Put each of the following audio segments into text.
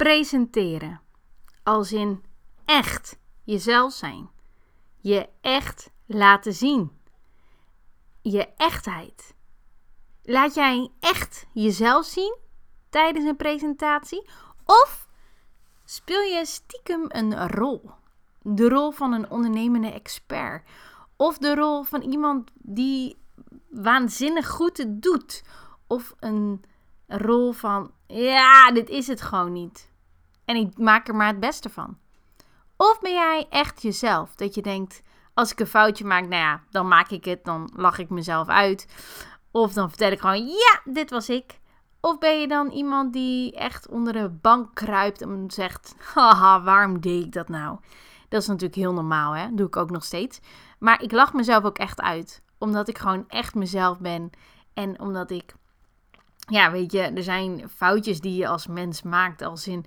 presenteren. Als in echt jezelf zijn. Je echt laten zien. Je echtheid. Laat jij echt jezelf zien tijdens een presentatie? Of speel je stiekem een rol? De rol van een ondernemende expert. Of de rol van iemand die waanzinnig goed het doet. Of een rol van, ja, dit is het gewoon niet. En ik maak er maar het beste van. Of ben jij echt jezelf? Dat je denkt, als ik een foutje maak, nou ja, dan maak ik het, dan lach ik mezelf uit. Of dan vertel ik gewoon, ja, dit was ik. Of ben je dan iemand die echt onder de bank kruipt en zegt, haha, waarom deed ik dat nou? Dat is natuurlijk heel normaal, hè? doe ik ook nog steeds. Maar ik lach mezelf ook echt uit, omdat ik gewoon echt mezelf ben. En omdat ik, ja, weet je, er zijn foutjes die je als mens maakt, als in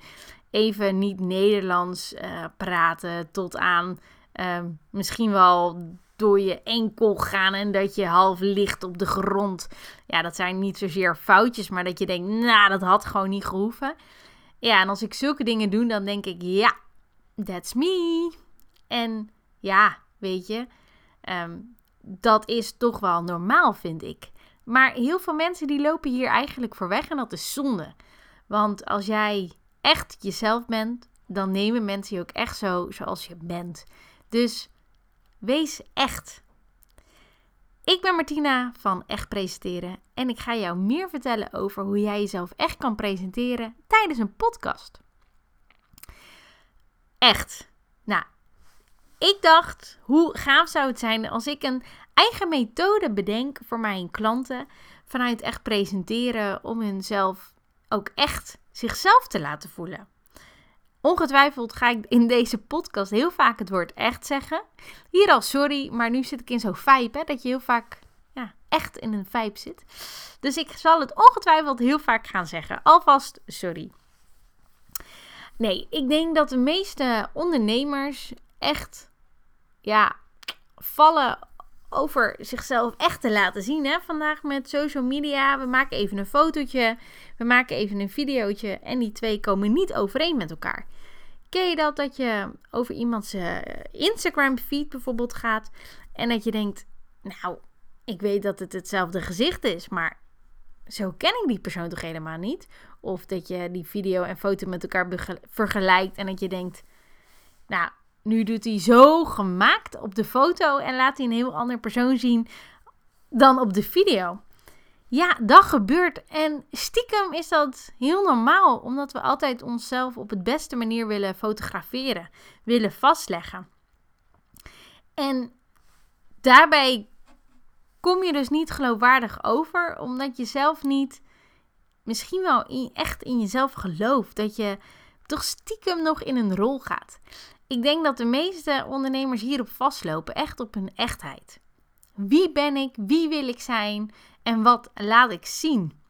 even niet Nederlands uh, praten tot aan uh, misschien wel door je enkel gaan en dat je half ligt op de grond. Ja, dat zijn niet zozeer foutjes, maar dat je denkt, nou, dat had gewoon niet gehoeven. Ja, en als ik zulke dingen doe, dan denk ik, ja, that's me. En ja, weet je, um, dat is toch wel normaal, vind ik. Maar heel veel mensen die lopen hier eigenlijk voor weg en dat is zonde. Want als jij echt jezelf bent, dan nemen mensen je ook echt zo zoals je bent. Dus wees echt. Ik ben Martina van Echt Presenteren en ik ga jou meer vertellen over hoe jij jezelf echt kan presenteren tijdens een podcast. Echt. Nou, ik dacht, hoe gaaf zou het zijn als ik een eigen methode bedenk voor mijn klanten vanuit echt presenteren om hunzelf ook echt zichzelf te laten voelen. Ongetwijfeld ga ik in deze podcast heel vaak het woord echt zeggen. Hier al sorry, maar nu zit ik in zo'n vibe hè, dat je heel vaak ja, echt in een vibe zit. Dus ik zal het ongetwijfeld heel vaak gaan zeggen. Alvast sorry. Nee, ik denk dat de meeste ondernemers echt ja, vallen over zichzelf echt te laten zien. Hè? Vandaag met social media. We maken even een fotootje. We maken even een videootje. En die twee komen niet overeen met elkaar. Ken je dat? Dat je over iemands uh, Instagram feed bijvoorbeeld gaat. En dat je denkt, nou, ik weet dat het hetzelfde gezicht is. Maar zo ken ik die persoon toch helemaal niet? Of dat je die video en foto met elkaar vergelijkt. En dat je denkt, nou, nu doet hij zo gemaakt op de foto en laat hij een heel ander persoon zien dan op de video. Ja, dat gebeurt. En stiekem is dat heel normaal, omdat we altijd onszelf op het beste manier willen fotograferen, willen vastleggen. En daarbij kom je dus niet geloofwaardig over, omdat je zelf niet misschien wel echt in jezelf gelooft. Dat je toch stiekem nog in een rol gaat. Ik denk dat de meeste ondernemers hierop vastlopen, echt op hun echtheid. Wie ben ik? Wie wil ik zijn? En wat laat ik zien?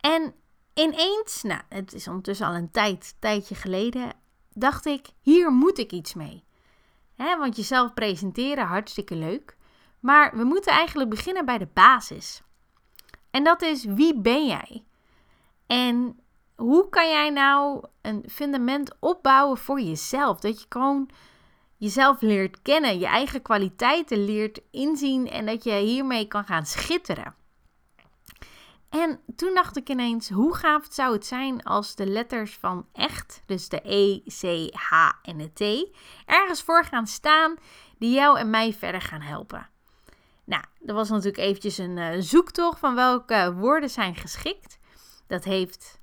En ineens, nou, het is ondertussen al een tijd, tijdje geleden, dacht ik, hier moet ik iets mee. He, want jezelf presenteren, hartstikke leuk. Maar we moeten eigenlijk beginnen bij de basis. En dat is, wie ben jij? En hoe kan jij nou een fundament opbouwen voor jezelf? Dat je gewoon jezelf leert kennen, je eigen kwaliteiten leert inzien en dat je hiermee kan gaan schitteren. En toen dacht ik ineens, hoe gaaf zou het zijn als de letters van echt, dus de E, C, H en de T, ergens voor gaan staan die jou en mij verder gaan helpen. Nou, dat was natuurlijk eventjes een uh, zoektocht van welke woorden zijn geschikt. Dat heeft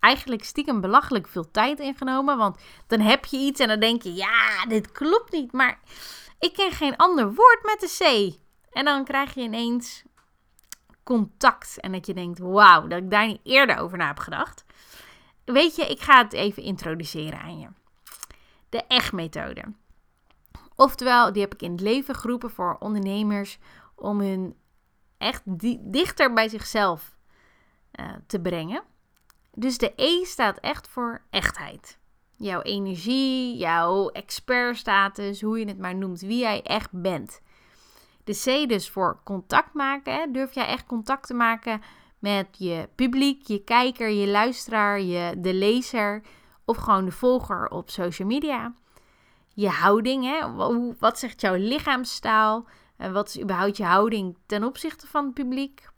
eigenlijk stiekem belachelijk veel tijd ingenomen. Want dan heb je iets en dan denk je, ja, dit klopt niet. Maar ik ken geen ander woord met de C. En dan krijg je ineens contact. En dat je denkt, wauw, dat ik daar niet eerder over na heb gedacht. Weet je, ik ga het even introduceren aan je. De echt-methode. Oftewel, die heb ik in het leven geroepen voor ondernemers om hun echt dichter bij zichzelf uh, te brengen. Dus de E staat echt voor echtheid. Jouw energie, jouw expertstatus, hoe je het maar noemt, wie jij echt bent. De C dus voor contact maken. Hè? Durf jij echt contact te maken met je publiek, je kijker, je luisteraar, je, de lezer of gewoon de volger op social media. Je houding, hè? wat zegt jouw lichaamstaal? En wat is überhaupt je houding ten opzichte van het publiek?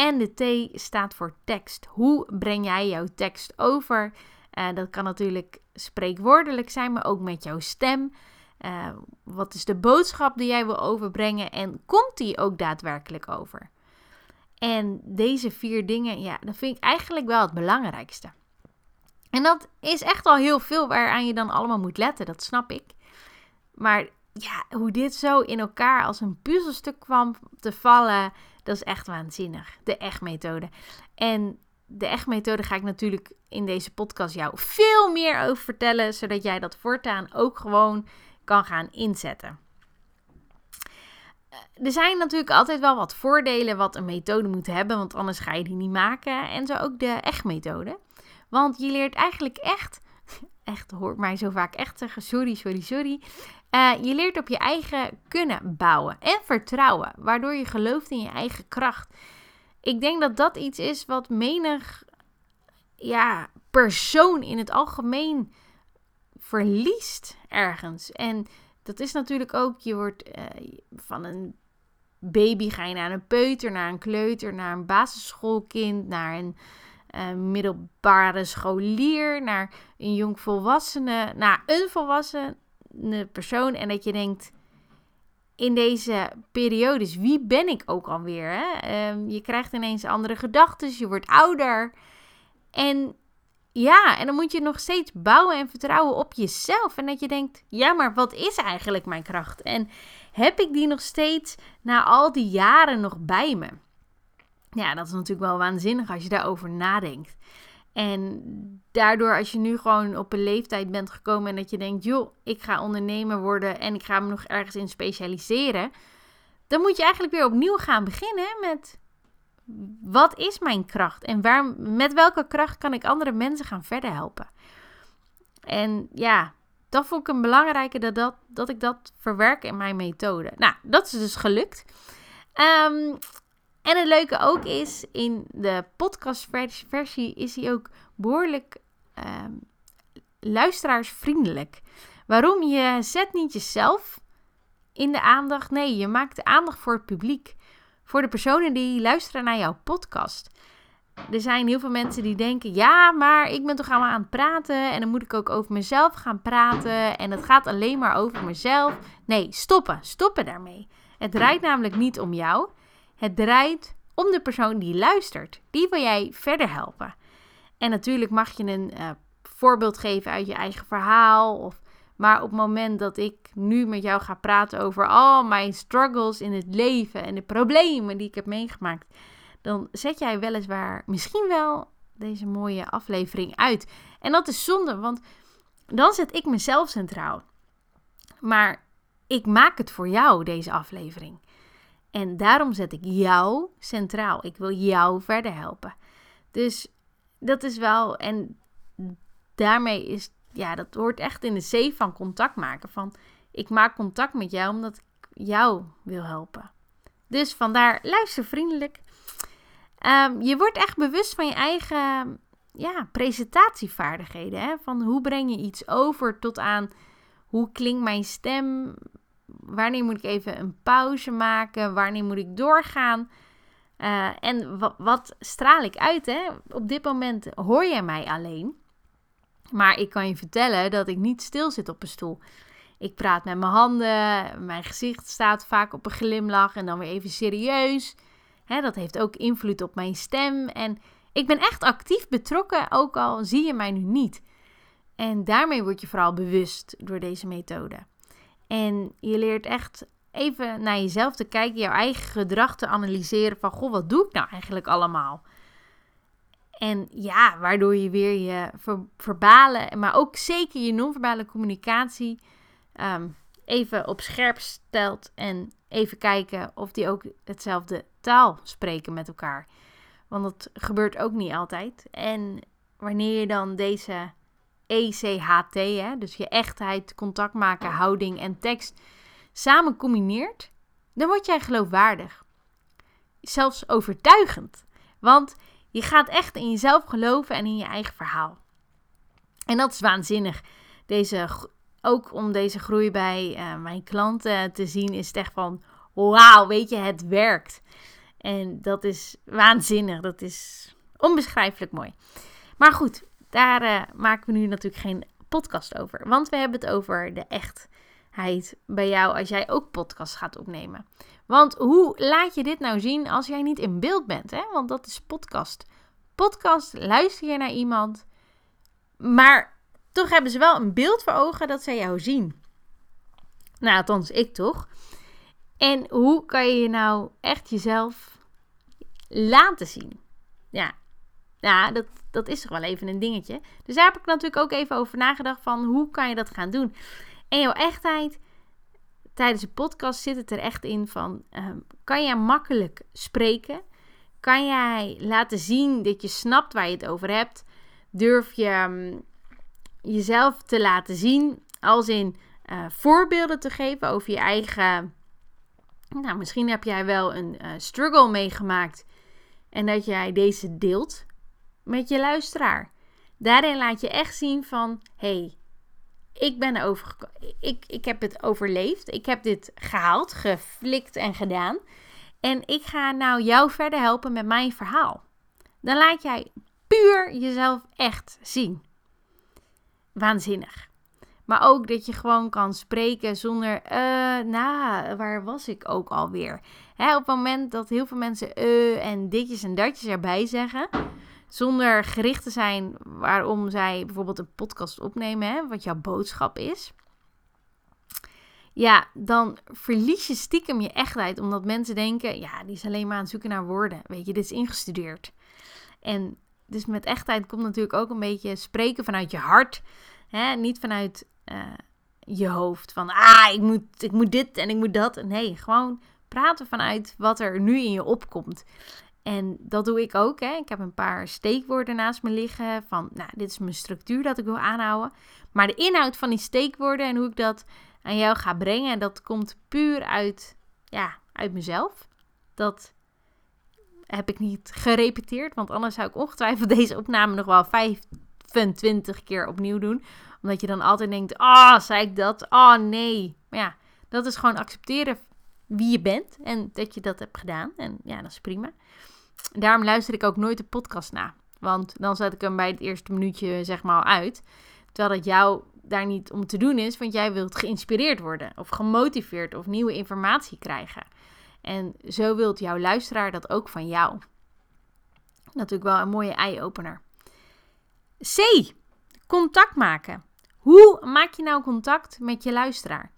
En de T staat voor tekst. Hoe breng jij jouw tekst over? Uh, dat kan natuurlijk spreekwoordelijk zijn, maar ook met jouw stem. Uh, wat is de boodschap die jij wil overbrengen en komt die ook daadwerkelijk over? En deze vier dingen, ja, dat vind ik eigenlijk wel het belangrijkste. En dat is echt al heel veel waaraan je dan allemaal moet letten, dat snap ik. Maar ja, hoe dit zo in elkaar als een puzzelstuk kwam te vallen, dat is echt waanzinnig. De echt-methode. En de echt-methode ga ik natuurlijk in deze podcast jou veel meer over vertellen, zodat jij dat voortaan ook gewoon kan gaan inzetten. Eh, er zijn natuurlijk altijd wel wat voordelen wat een methode moet hebben, want anders ga je die niet maken. En zo ook de echt-methode. Want je leert eigenlijk echt, echt hoort mij zo vaak echt zeggen, sorry, sorry, sorry. Uh, je leert op je eigen kunnen bouwen en vertrouwen, waardoor je gelooft in je eigen kracht. Ik denk dat dat iets is wat menig ja, persoon in het algemeen verliest ergens. En dat is natuurlijk ook, je wordt uh, van een baby ga je naar een peuter, naar een kleuter, naar een basisschoolkind, naar een uh, middelbare scholier, naar een jongvolwassene, naar een volwassene persoon. En dat je denkt, in deze periodes, wie ben ik ook alweer? Hè? Um, je krijgt ineens andere gedachten, je wordt ouder. En ja, en dan moet je nog steeds bouwen en vertrouwen op jezelf. En dat je denkt, ja, maar wat is eigenlijk mijn kracht? En heb ik die nog steeds na al die jaren nog bij me? Ja, dat is natuurlijk wel waanzinnig als je daarover nadenkt. En daardoor, als je nu gewoon op een leeftijd bent gekomen en dat je denkt, joh, ik ga ondernemer worden en ik ga me nog ergens in specialiseren, dan moet je eigenlijk weer opnieuw gaan beginnen met wat is mijn kracht en waar, met welke kracht kan ik andere mensen gaan verder helpen. En ja, dat vond ik een belangrijke dat, dat, dat ik dat verwerk in mijn methode. Nou, dat is dus gelukt. Um, en het leuke ook is, in de podcastversie is hij ook behoorlijk um, luisteraarsvriendelijk. Waarom? Je zet niet jezelf in de aandacht. Nee, je maakt de aandacht voor het publiek. Voor de personen die luisteren naar jouw podcast. Er zijn heel veel mensen die denken: ja, maar ik ben toch aan het praten. En dan moet ik ook over mezelf gaan praten. En het gaat alleen maar over mezelf. Nee, stoppen. Stoppen daarmee. Het draait namelijk niet om jou. Het draait om de persoon die luistert. Die wil jij verder helpen. En natuurlijk mag je een uh, voorbeeld geven uit je eigen verhaal. Of, maar op het moment dat ik nu met jou ga praten over al mijn struggles in het leven en de problemen die ik heb meegemaakt, dan zet jij weliswaar misschien wel deze mooie aflevering uit. En dat is zonde, want dan zet ik mezelf centraal. Maar ik maak het voor jou, deze aflevering. En daarom zet ik jou centraal. Ik wil jou verder helpen. Dus dat is wel. En daarmee is. Ja, dat hoort echt in de zee van contact maken. Van ik maak contact met jou omdat ik jou wil helpen. Dus vandaar luister vriendelijk. Ehm, je wordt echt bewust van je eigen ja, presentatievaardigheden. Hè? Van hoe breng je iets over tot aan hoe klinkt mijn stem? Wanneer moet ik even een pauze maken? Wanneer moet ik doorgaan? Uh, en wat straal ik uit? Hè? Op dit moment hoor jij mij alleen. Maar ik kan je vertellen dat ik niet stil zit op een stoel. Ik praat met mijn handen. Mijn gezicht staat vaak op een glimlach en dan weer even serieus. Hè, dat heeft ook invloed op mijn stem. En ik ben echt actief betrokken, ook al zie je mij nu niet. En daarmee word je vooral bewust door deze methode. En je leert echt even naar jezelf te kijken, jouw eigen gedrag te analyseren van, goh, wat doe ik nou eigenlijk allemaal? En ja, waardoor je weer je ver verbale, maar ook zeker je non-verbale communicatie ehm, even op scherp stelt en even kijken of die ook hetzelfde taal spreken met elkaar. Want dat gebeurt ook niet altijd. En wanneer je dan deze ECHT, hè, dus je echtheid, contact maken, houding en tekst, samen combineert, dan word jij geloofwaardig. Zelfs overtuigend. Want je gaat echt in jezelf geloven en in je eigen verhaal. En dat is waanzinnig. Deze, ook om deze groei bij uh, mijn klanten te zien, is het echt van: wauw, weet je, het werkt. En dat is waanzinnig. Dat is onbeschrijfelijk mooi. Maar goed, daar uh, maken we nu natuurlijk geen podcast over. Want we hebben het over de echtheid bij jou als jij ook podcast gaat opnemen. Want hoe laat je dit nou zien als jij niet in beeld bent? Hè? Want dat is podcast. Podcast luister je naar iemand, maar toch hebben ze wel een beeld voor ogen dat zij jou zien. Nou, althans, ik toch. En hoe kan je nou echt jezelf laten zien? Ja, ja dat, dat is toch wel even een dingetje. Dus daar heb ik natuurlijk ook even over nagedacht van hoe kan je dat gaan doen. En jouw echtheid, tijdens de podcast zit het er echt in van, ehm, kan jij makkelijk spreken? Kan jij laten zien dat je snapt waar je het over hebt? Durf je ehm, jezelf te laten zien, als in uh, voorbeelden te geven over je eigen. Nou, misschien heb jij wel een uh, struggle meegemaakt en dat jij deze deelt met je luisteraar. Daarin laat je echt zien van, hey, ik ben overgekomen. Ik, ik heb het overleefd. Ik heb dit gehaald, geflikt en gedaan. En ik ga nou jou verder helpen met mijn verhaal. Dan laat jij puur jezelf echt zien. Waanzinnig. Maar ook dat je gewoon kan spreken zonder, uh, nou, waar was ik ook alweer? Hè, op het moment dat heel veel mensen uh en ditjes en datjes erbij zeggen, zonder gericht te zijn waarom zij bijvoorbeeld een podcast opnemen, hè, wat jouw boodschap is. Ja, dan verlies je stiekem je echtheid, omdat mensen denken, ja, die is alleen maar aan het zoeken naar woorden. Weet je, dit is ingestudeerd. En dus met echtheid komt natuurlijk ook een beetje spreken vanuit je hart. Hè? Niet vanuit uh, je hoofd. Van, ah, ik moet, ik moet dit en ik moet dat. Nee, gewoon praten vanuit wat er nu in je opkomt. En dat doe ik ook. Hè. Ik heb een paar steekwoorden naast me liggen. Van, nou, dit is mijn structuur dat ik wil aanhouden. Maar de inhoud van die steekwoorden en hoe ik dat aan jou ga brengen, dat komt puur uit, ja, uit mezelf. Dat heb ik niet gerepeteerd, want anders zou ik ongetwijfeld deze opname nog wel 25 keer opnieuw doen. Omdat je dan altijd denkt, ah, oh, zei ik dat? Oh, nee. Maar ja, dat is gewoon accepteren wie je bent en dat je dat hebt gedaan. En ja, dat is prima. Daarom luister ik ook nooit de podcast na. Want dan zet ik hem bij het eerste minuutje zeg maar uit. Terwijl het jou daar niet om te doen is, want jij wilt geïnspireerd worden of gemotiveerd of nieuwe informatie krijgen. En zo wilt jouw luisteraar dat ook van jou. Natuurlijk wel een mooie eye-opener. C. Contact maken. Hoe maak je nou contact met je luisteraar?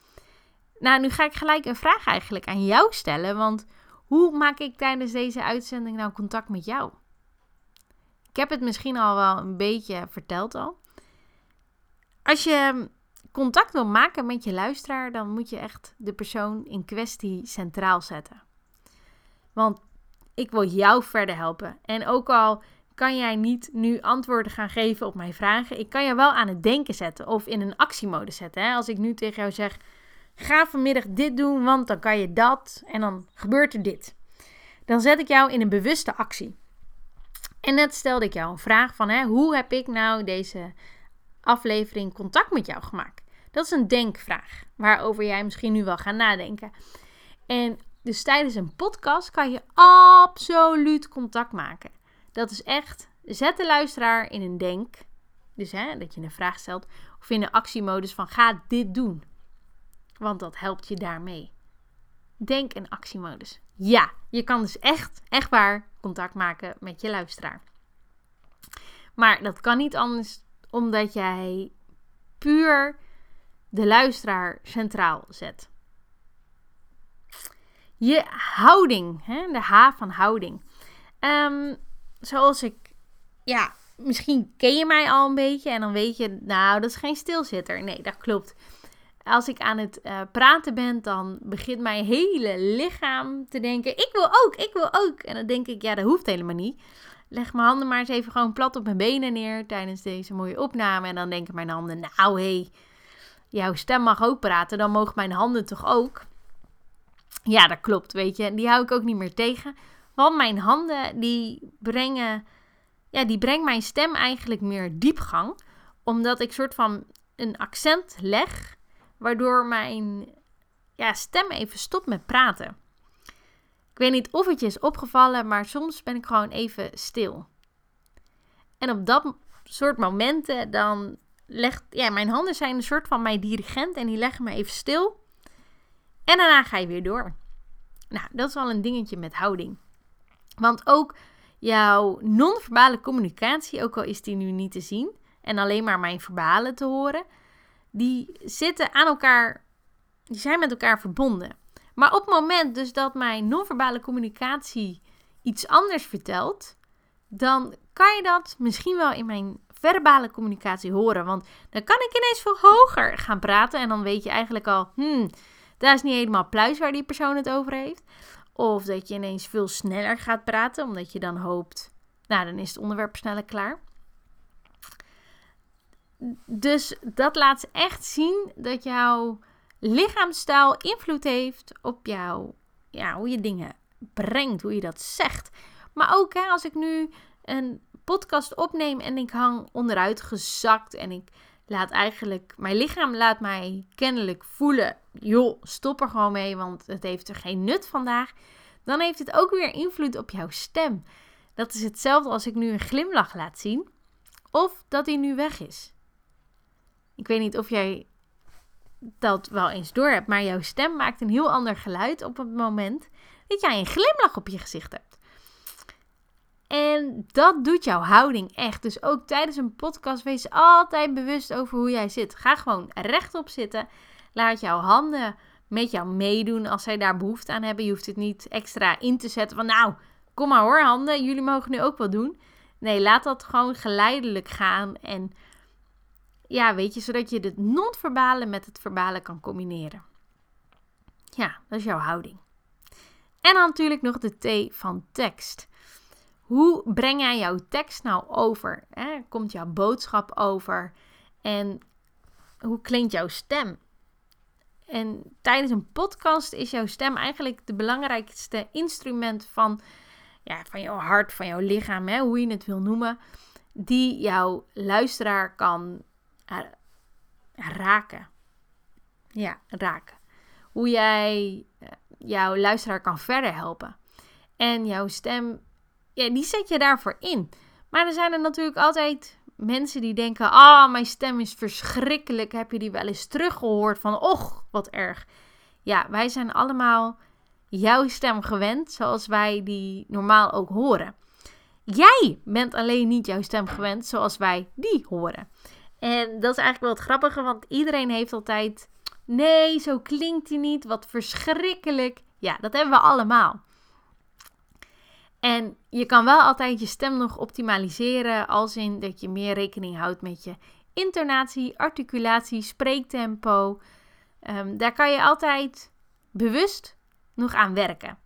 Nou, nu ga ik gelijk een vraag eigenlijk aan jou stellen. Want hoe maak ik tijdens deze uitzending nou contact met jou? Ik heb het misschien al wel een beetje verteld al. Als je contact wil maken met je luisteraar, dan moet je echt de persoon in kwestie centraal zetten. Want ik wil jou verder helpen. En ook al kan jij niet nu antwoorden gaan geven op mijn vragen, ik kan je wel aan het denken zetten of in een actiemode zetten. Hè? Als ik nu tegen jou zeg, ga vanmiddag dit doen, want dan kan je dat en dan gebeurt er dit. Dan zet ik jou in een bewuste actie. En net stelde ik jou een vraag van, hè, hoe heb ik nou deze aflevering contact met jou gemaakt? Dat is een denkvraag, waarover jij misschien nu wel gaat nadenken. En dus tijdens een podcast kan je absoluut contact maken. Dat is echt, zet de luisteraar in een denk, dus hè, dat je een vraag stelt, of in de actiemodus van ga dit doen. Want dat helpt je daarmee. Denk- en actiemodus. Ja, je kan dus echt, echt waar contact maken met je luisteraar. Maar dat kan niet anders omdat jij puur de luisteraar centraal zet. Je houding, hè? de H van houding. Um, zoals ik, ja, misschien ken je mij al een beetje en dan weet je, nou, dat is geen stilzitter. Nee, dat klopt. Als ik aan het uh, praten ben, dan begint mijn hele lichaam te denken: ik wil ook, ik wil ook. En dan denk ik: ja, dat hoeft helemaal niet. Leg mijn handen maar eens even gewoon plat op mijn benen neer tijdens deze mooie opname. En dan denken mijn handen: nou hé, hey, jouw stem mag ook praten, dan mogen mijn handen toch ook. Ja, dat klopt, weet je. Die hou ik ook niet meer tegen. Want mijn handen die brengen, ja, die brengen mijn stem eigenlijk meer diepgang. Omdat ik soort van een accent leg, waardoor mijn ja, stem even stopt met praten. Ik weet niet of het je is opgevallen, maar soms ben ik gewoon even stil. En op dat soort momenten dan legt, ja, mijn handen zijn een soort van mijn dirigent en die leggen me even stil. En daarna ga je weer door. Nou, dat is al een dingetje met houding. Want ook jouw non-verbale communicatie, ook al is die nu niet te zien en alleen maar mijn verbalen te horen, die zitten aan elkaar, die zijn met elkaar verbonden. Maar op het moment dus dat mijn non-verbale communicatie iets anders vertelt, dan kan je dat misschien wel in mijn verbale communicatie horen. Want dan kan ik ineens veel hoger gaan praten en dan weet je eigenlijk al, hmm, dat is niet helemaal pluis waar die persoon het over heeft. Of dat je ineens veel sneller gaat praten, omdat je dan hoopt, nou dan is het onderwerp sneller klaar. Dus dat laat echt zien dat jouw lichaamstaal invloed heeft op jou, ja, hoe je dingen brengt, hoe je dat zegt. Maar ook hè, als ik nu een podcast opneem en ik hang onderuit gezakt en ik laat eigenlijk, mijn lichaam laat mij kennelijk voelen, joh, stop er gewoon mee, want het heeft er geen nut vandaag. Dan heeft het ook weer invloed op jouw stem. Dat is hetzelfde als ik nu een glimlach laat zien of dat hij nu weg is. Ik weet niet of jij dat wel eens door hebt, maar jouw stem maakt een heel ander geluid op het moment dat jij een glimlach op je gezicht hebt. En dat doet jouw houding echt. Dus ook tijdens een podcast wees altijd bewust over hoe jij zit. Ga gewoon rechtop zitten. Laat jouw handen met jou meedoen als zij daar behoefte aan hebben. Je hoeft het niet extra in te zetten van nou, kom maar hoor handen, jullie mogen nu ook wel doen. Nee, laat dat gewoon geleidelijk gaan en ja, weet je, zodat je het non-verbale met het verbale kan combineren. Ja, dat is jouw houding. En dan natuurlijk nog de T van tekst. Hoe breng jij jouw tekst nou over? Hè? Komt jouw boodschap over? En hoe klinkt jouw stem? En tijdens een podcast is jouw stem eigenlijk de belangrijkste instrument van, ja, van jouw hart, van jouw lichaam, hè, hoe je het wil noemen, die jouw luisteraar kan raken. Ja, raken. Hoe jij eh, jouw luisteraar kan verder helpen. En jouw stem, ja, die zet je daarvoor in. Maar er zijn er natuurlijk altijd mensen die denken: Ah, oh, mijn stem is verschrikkelijk. Heb je die wel eens teruggehoord? Van, och, wat erg. Ja, wij zijn allemaal jouw stem gewend, zoals wij die normaal ook horen. Jij bent alleen niet jouw stem gewend zoals wij die horen. En dat is eigenlijk wel het grappige, want iedereen heeft altijd: nee, zo klinkt hij niet, wat verschrikkelijk. Ja, dat hebben we allemaal. En je kan wel altijd je stem nog optimaliseren, als in dat je meer rekening houdt met je intonatie, articulatie, spreektempo. Um, daar kan je altijd bewust nog aan werken.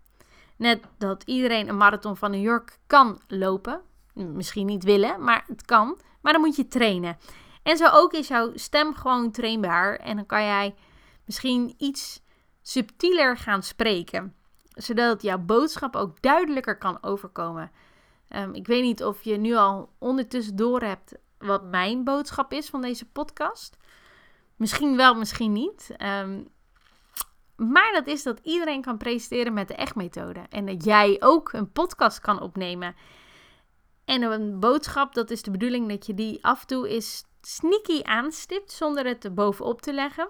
Net dat iedereen een marathon van New York kan lopen. Misschien niet willen, maar het kan. Maar dan moet je trainen. En zo ook is jouw stem gewoon trainbaar. En dan kan jij misschien iets subtieler gaan spreken. Zodat jouw boodschap ook duidelijker kan overkomen. Ehm, ik weet niet of je nu al ondertussen door hebt wat mijn boodschap is van deze podcast. Misschien wel, misschien niet. Ehm, maar dat is dat iedereen kan presenteren met de echt-methode. En dat jij ook een podcast kan opnemen. En een boodschap, dat is de bedoeling dat je die af en toe is sneaky aanstipt zonder het bovenop te leggen.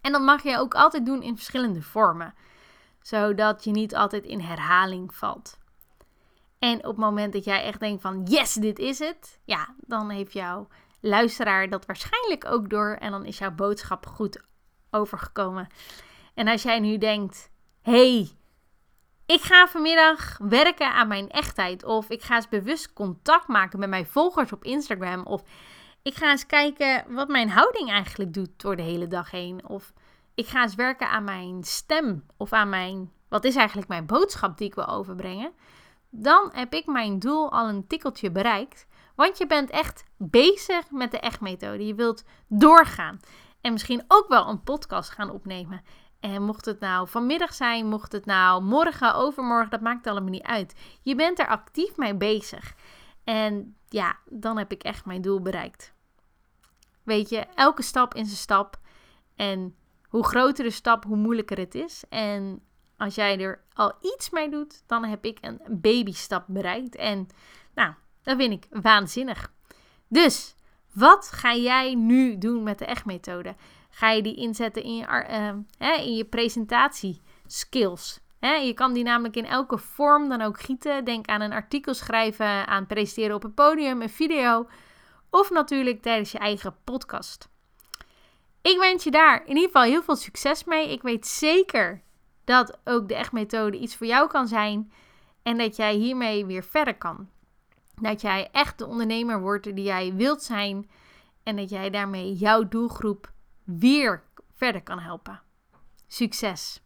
En dat mag je ook altijd doen in verschillende vormen, zodat je niet altijd in herhaling valt. En op het moment dat jij echt denkt van yes, dit is het, ja, dan heeft jouw luisteraar dat waarschijnlijk ook door en dan is jouw boodschap goed overgekomen. En als jij nu denkt, hey, ik ga vanmiddag werken aan mijn echtheid of ik ga eens bewust contact maken met mijn volgers op Instagram of ik ga eens kijken wat mijn houding eigenlijk doet door de hele dag heen. Of ik ga eens werken aan mijn stem. Of aan mijn, wat is eigenlijk mijn boodschap die ik wil overbrengen. Dan heb ik mijn doel al een tikkeltje bereikt. Want je bent echt bezig met de echt-methode. Je wilt doorgaan. En misschien ook wel een podcast gaan opnemen. En mocht het nou vanmiddag zijn, mocht het nou morgen, overmorgen, dat maakt allemaal niet uit. Je bent er actief mee bezig. En ja, dan heb ik echt mijn doel bereikt. Weet je, elke stap in zijn stap. En hoe groter de stap, hoe moeilijker het is. En als jij er al iets mee doet, dan heb ik een babystap bereikt. En nou, dat vind ik waanzinnig. Dus, wat ga jij nu doen met de echt-methode? Ga je die inzetten in je, uh, in je je kan die namelijk in elke vorm dan ook gieten. Denk aan een artikel schrijven, aan presenteren op een podium, een video. Of natuurlijk tijdens je eigen podcast. Ik wens je daar in ieder geval heel veel succes mee. Ik weet zeker dat ook de echt-methode iets voor jou kan zijn. En dat jij hiermee weer verder kan. Dat jij echt de ondernemer wordt die jij wilt zijn. En dat jij daarmee jouw doelgroep weer verder kan helpen. Succes!